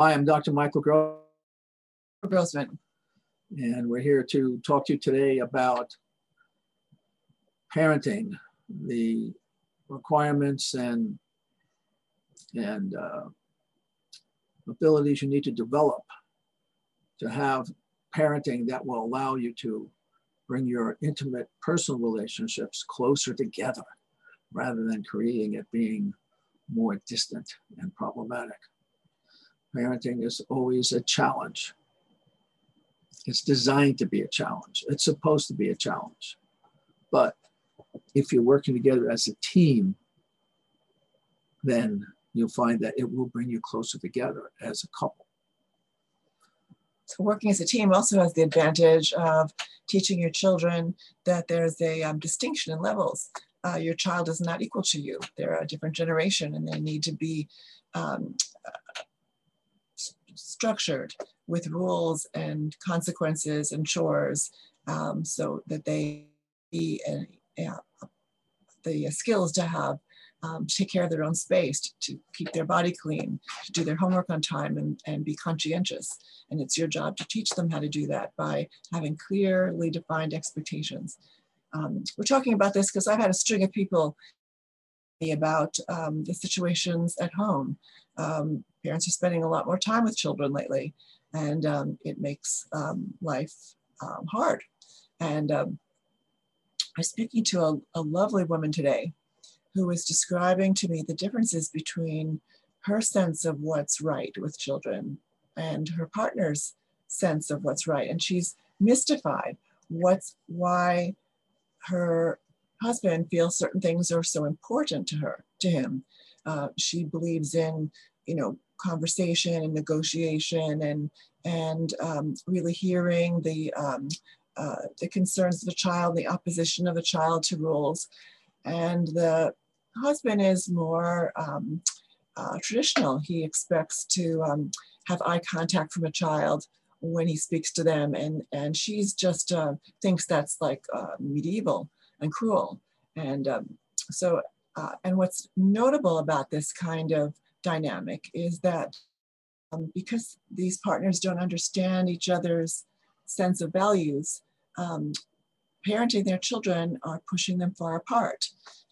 Hi, I'm Dr. Michael Grossman. And we're here to talk to you today about parenting, the requirements and, and uh, abilities you need to develop to have parenting that will allow you to bring your intimate personal relationships closer together rather than creating it being more distant and problematic. Parenting is always a challenge. It's designed to be a challenge. It's supposed to be a challenge. But if you're working together as a team, then you'll find that it will bring you closer together as a couple. So, working as a team also has the advantage of teaching your children that there's a um, distinction in levels. Uh, your child is not equal to you. They're a different generation and they need to be um, structured with rules and consequences and chores um, so that they be a, the skills to have um, take care of their own space, to, to, keep their body clean, to do their homework on time and, and be conscientious. And it's your job to teach them how to do that by having clearly defined expectations. Um, we're talking about this because I've had a string of people about um, the situations at home. Um, parents are spending a lot more time with children lately, and um, it makes um, life um, hard. And um, I was speaking to a, a lovely woman today who was describing to me the differences between her sense of what's right with children and her partner's sense of what's right. And she's mystified what's why her husband feels certain things are so important to her, to him. Uh, she believes in, you know, conversation and negotiation and and um, really hearing the um, uh, the concerns of the child, the opposition of the child to rules, and the husband is more um, uh, traditional. He expects to um, have eye contact from a child when he speaks to them, and and she's just uh, thinks that's like uh, medieval and cruel, and um, so. Uh, and what's notable about this kind of dynamic is that um, because these partners don't understand each other's sense of values, um, parenting their children are pushing them far apart.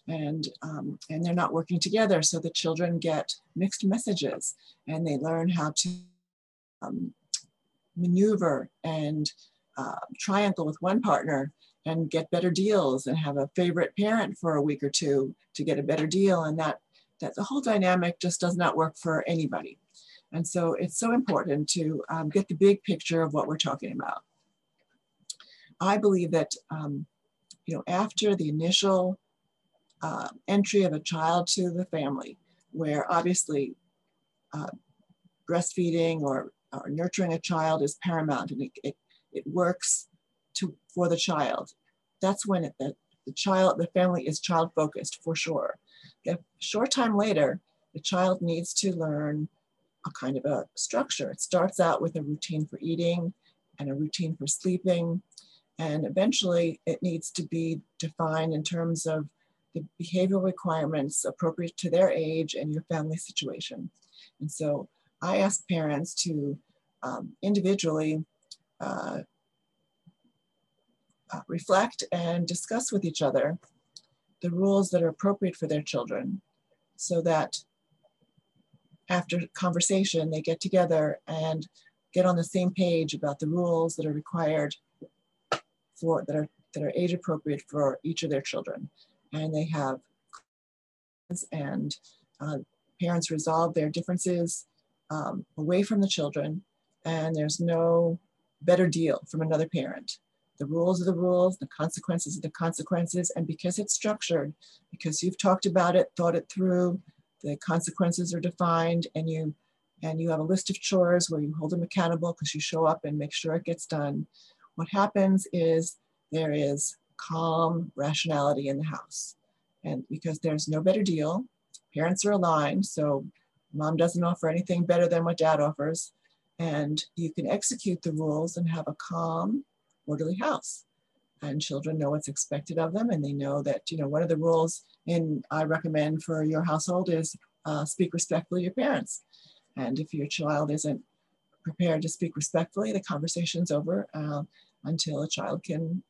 And um, and they're not working together so the children get mixed messages and they learn how to um, maneuver and uh, triangle with one partner and get better deals and have a favorite parent for a week or two to get a better deal and that that the whole dynamic just does not work for anybody. And so it's so important to um, get the big picture of what we're talking about. I believe that, um, you know, after the initial uh, entry of a child to the family, where obviously uh, breastfeeding or, or, nurturing a child is paramount and it, it, it works to, for the child, that's when it, the, the child, the family is child focused for sure. A short time later, the child needs to learn a kind of a structure. It starts out with a routine for eating and a routine for sleeping. And eventually it needs to be defined in terms of the behavioral requirements appropriate to their age and your family situation. And so I ask parents to um, individually uh, uh, reflect and discuss with each other the rules that are appropriate for their children so that after conversation, they get together and get on the same page about the rules that are required for that are that are age appropriate for each of their children. And they have and uh, parents resolve their differences um, away from the children, and there's no better deal from another parent the rules are the rules, the consequences are the consequences. And because it's structured, because you've talked about it, thought it through, the consequences are defined and you and you have a list of chores where you hold them accountable because you show up and make sure it gets done. What happens is there is calm rationality in the house. And because there's no better deal, parents are aligned. So mom doesn't offer anything better than what dad offers. And you can execute the rules and have a calm, orderly house. And children know what's expected of them. And they know that, you know, one of the rules in I recommend for your household is uh, speak respectfully to your parents. And if your child isn't prepared to speak respectfully, the conversation's over uh, until a child can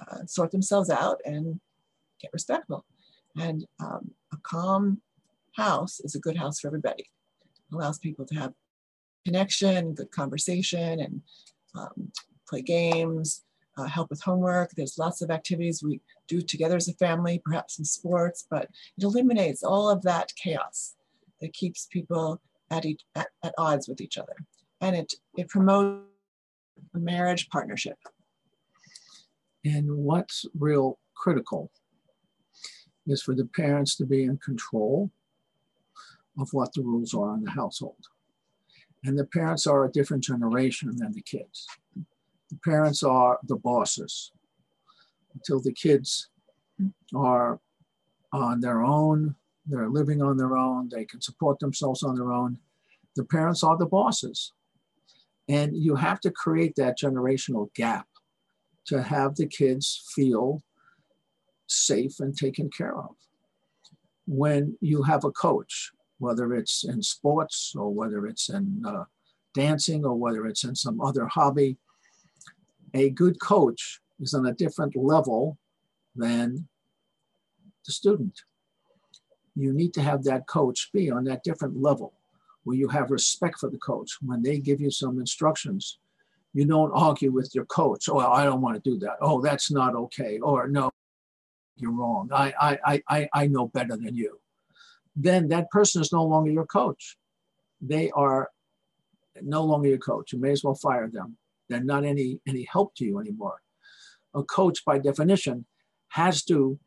uh, sort themselves out and get respectful. And um, a calm house is a good house for everybody. It allows people to have connection, good conversation, and um, play games, uh, help with homework. There's lots of activities we do together as a family, perhaps some sports, but it eliminates all of that chaos that keeps people at, each, at, at odds with each other. And it, it promotes a marriage partnership. And what's real critical is for the parents to be in control of what the rules are in the household. And the parents are a different generation than the kids. The parents are the bosses until the kids are on their own, they're living on their own, they can support themselves on their own. The parents are the bosses. And you have to create that generational gap to have the kids feel safe and taken care of. When you have a coach, whether it's in sports or whether it's in uh, dancing or whether it's in some other hobby, a good coach is on a different level than the student. You need to have that coach be on that different level where you have respect for the coach. When they give you some instructions, you don't argue with your coach. Oh, I don't want to do that. Oh, that's not okay. Or no, you're wrong. I, I, I, I know better than you. Then that person is no longer your coach. They are no longer your coach. You may as well fire them. They're not any, any help to you anymore. A coach, by definition, has to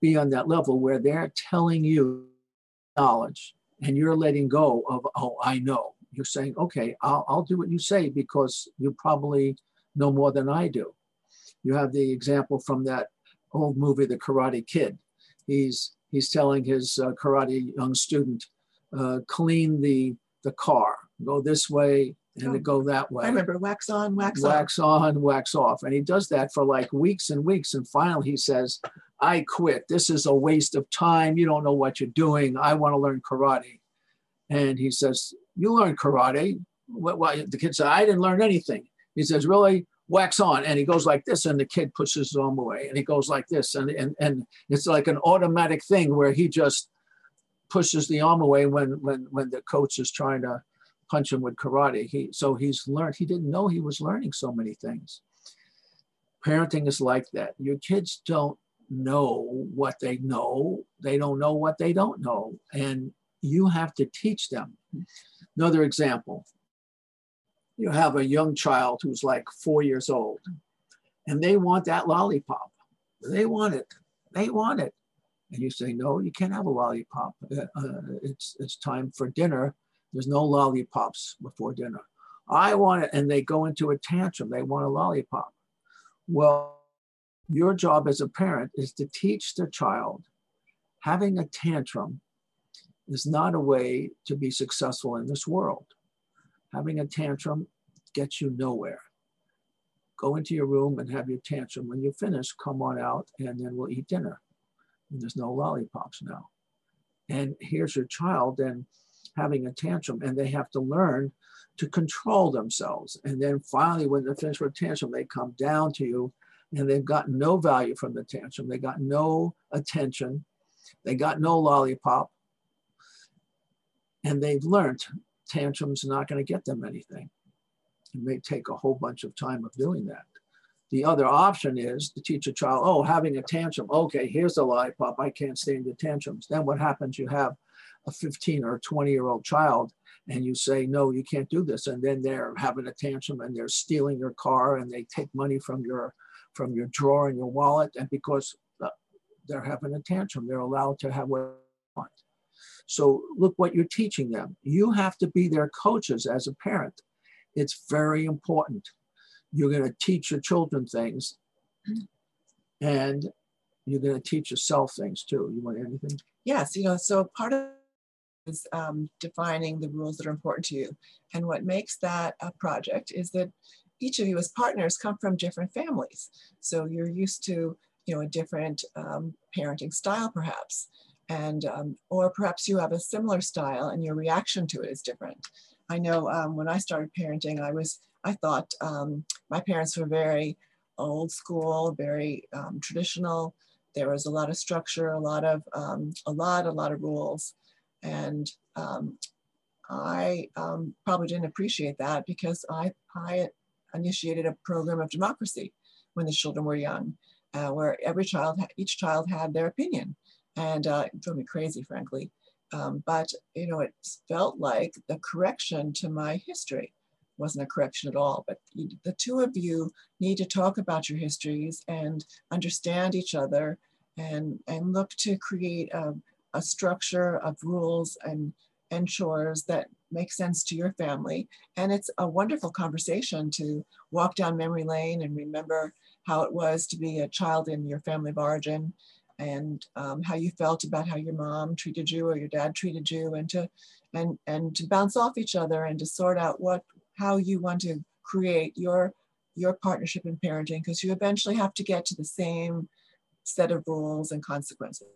be on that level where they're telling you knowledge and you're letting go of, oh, I know. You're saying, okay, I'll, I'll do what you say because you probably know more than I do. You have the example from that old movie, The Karate Kid. He's he's telling his uh, karate young student, uh, clean the the car, go this way and oh, go that way. I remember wax on, wax, wax off. on, wax off, and he does that for like weeks and weeks, and finally he says, "I quit. This is a waste of time. You don't know what you're doing. I want to learn karate." And he says, "You learn karate." What, what, the kid said, "I didn't learn anything." He says, "Really? wax on and he goes like this and the kid pushes his arm away and he goes like this and, and, and it's like an automatic thing where he just pushes the arm away when, when, when the coach is trying to punch him with karate. He, so he's learned, he didn't know he was learning so many things. Parenting is like that. Your kids don't know what they know. They don't know what they don't know. And you have to teach them. Another example, you have a young child who's like four years old and they want that lollipop. They want it. They want it. And you say, no, you can't have a lollipop. Uh, uh, it's, it's time for dinner. There's no lollipops before dinner. I want it. And they go into a tantrum. They want a lollipop. Well, your job as a parent is to teach the child having a tantrum is not a way to be successful in this world having a tantrum gets you nowhere. Go into your room and have your tantrum. When you finish, come on out and then we'll eat dinner. And there's no lollipops now. And here's your child then having a tantrum and they have to learn to control themselves. And then finally, when they're finished with tantrum, they come down to you and they've got no value from the tantrum. They got no attention. They got no lollipop. And they've learned tantrums not going to get them anything. It may take a whole bunch of time of doing that. The other option is to teach a child, oh, having a tantrum. Okay, here's a lollipop. I can't stand your tantrums. Then what happens? You have a 15 or 20 year old child and you say, no, you can't do this. And then they're having a tantrum and they're stealing your car and they take money from your from your drawer and your wallet. And because uh, they're having a tantrum, they're allowed to have what they want. So look what you're teaching them. You have to be their coaches as a parent. It's very important. You're going to teach your children things and you're going to teach yourself things too. You want anything? Yes, you know, so part of is um, defining the rules that are important to you. And what makes that a project is that each of you as partners come from different families. So you're used to, you know, a different um, parenting style perhaps. And, um, or perhaps you have a similar style and your reaction to it is different. I know um, when I started parenting, I was, I thought um, my parents were very old school, very um, traditional. There was a lot of structure, a lot of, a lot, a lot of rules. And um, I um, probably didn't appreciate that because I, I initiated a program of democracy when the children were young, uh, where every child, each child had their opinion. And uh, it drove me crazy, frankly. Um, but, you know, it felt like the correction to my history wasn't a correction at all. But the two of you need to talk about your histories and understand each other and, and look to create a, a structure of rules and, and chores that make sense to your family. And it's a wonderful conversation to walk down memory lane and remember how it was to be a child in your family of origin and um, how you felt about how your mom treated you or your dad treated you and to and and to bounce off each other and to sort out what how you want to create your your partnership in parenting because you eventually have to get to the same set of rules and consequences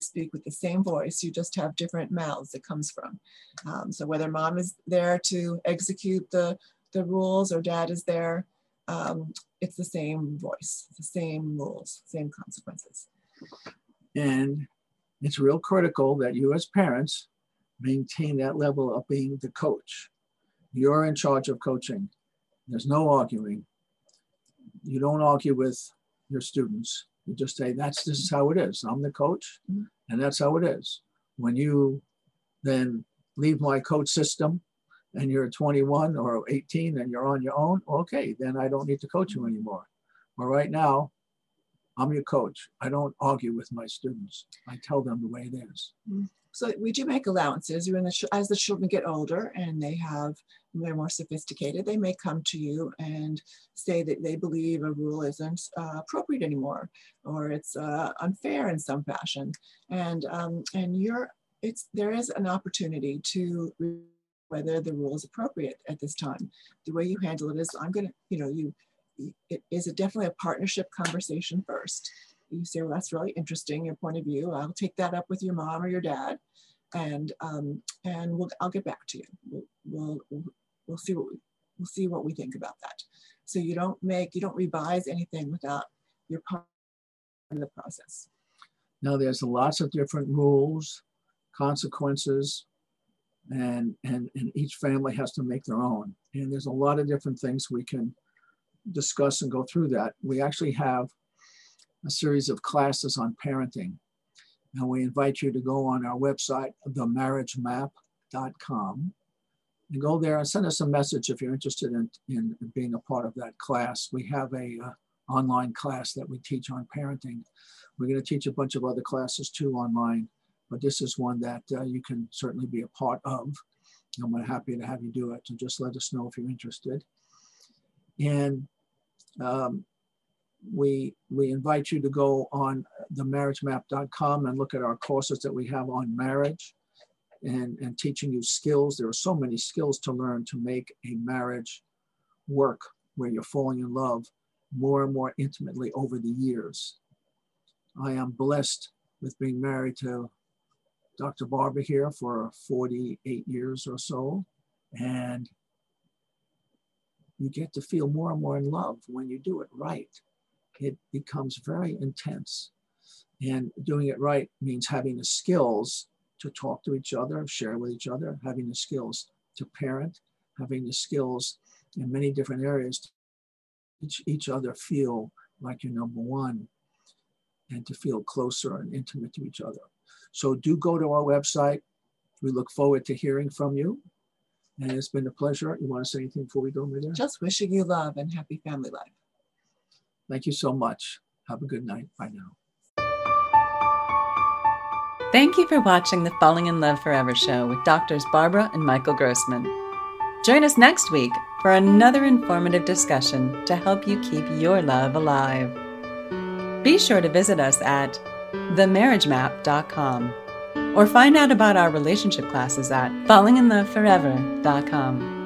speak with the same voice, you just have different mouths it comes from. Um, so whether mom is there to execute the, the rules or dad is there, um, it's the same voice, the same rules, same consequences. And it's real critical that you as parents maintain that level of being the coach. You're in charge of coaching. There's no arguing. You don't argue with your students. You just say, that's this is how it is. I'm the coach, mm-hmm. and that's how it is. When you then leave my coach system and you're 21 or 18 and you're on your own, okay, then I don't need to coach you anymore. But right now, I'm your coach. I don't argue with my students. I tell them the way it is. Mm-hmm. So we do make allowances. The, as the children get older and they have, they're more sophisticated, they may come to you and say that they believe a rule isn't uh, appropriate anymore, or it's uh, unfair in some fashion. And um, and you're, it's there is an opportunity to whether the rule is appropriate at this time. The way you handle it is, I'm to, you know, you, it is a definitely a partnership conversation first you say, well, that's really interesting, your point of view. I'll take that up with your mom or your dad, and um, and we'll, I'll get back to you. We'll, we'll, we'll see what we, we'll see what we think about that. So you don't make, you don't revise anything without your part of the process. Now there's lots of different rules, consequences, and, and, and each family has to make their own. And there's a lot of different things we can discuss and go through that. We actually have a series of classes on parenting. And we invite you to go on our website, themarriagemap.com, and go there and send us a message if you're interested in, in being a part of that class. We have a uh, online class that we teach on parenting. We're going to teach a bunch of other classes too online, but this is one that uh, you can certainly be a part of. And we're happy to have you do it. So just let us know if you're interested. And um, we we invite you to go on themarriagemap.com and look at our courses that we have on marriage and, and teaching you skills. There are so many skills to learn to make a marriage work where you're falling in love more and more intimately over the years. I am blessed with being married to Dr. Barbara here for 48 years or so. And you get to feel more and more in love when you do it right it becomes very intense. And doing it right means having the skills to talk to each other, share with each other, having the skills to parent, having the skills in many different areas to each, each other feel like you're number one and to feel closer and intimate to each other. So do go to our website. We look forward to hearing from you. And it's been a pleasure. You want to say anything before we go, Mida? Just wishing you love and happy family life. Thank you so much. Have a good night. Bye now. Thank you for watching the Falling in Love Forever show with doctors Barbara and Michael Grossman. Join us next week for another informative discussion to help you keep your love alive. Be sure to visit us at themarriagemap.com or find out about our relationship classes at fallinginloveforever.com.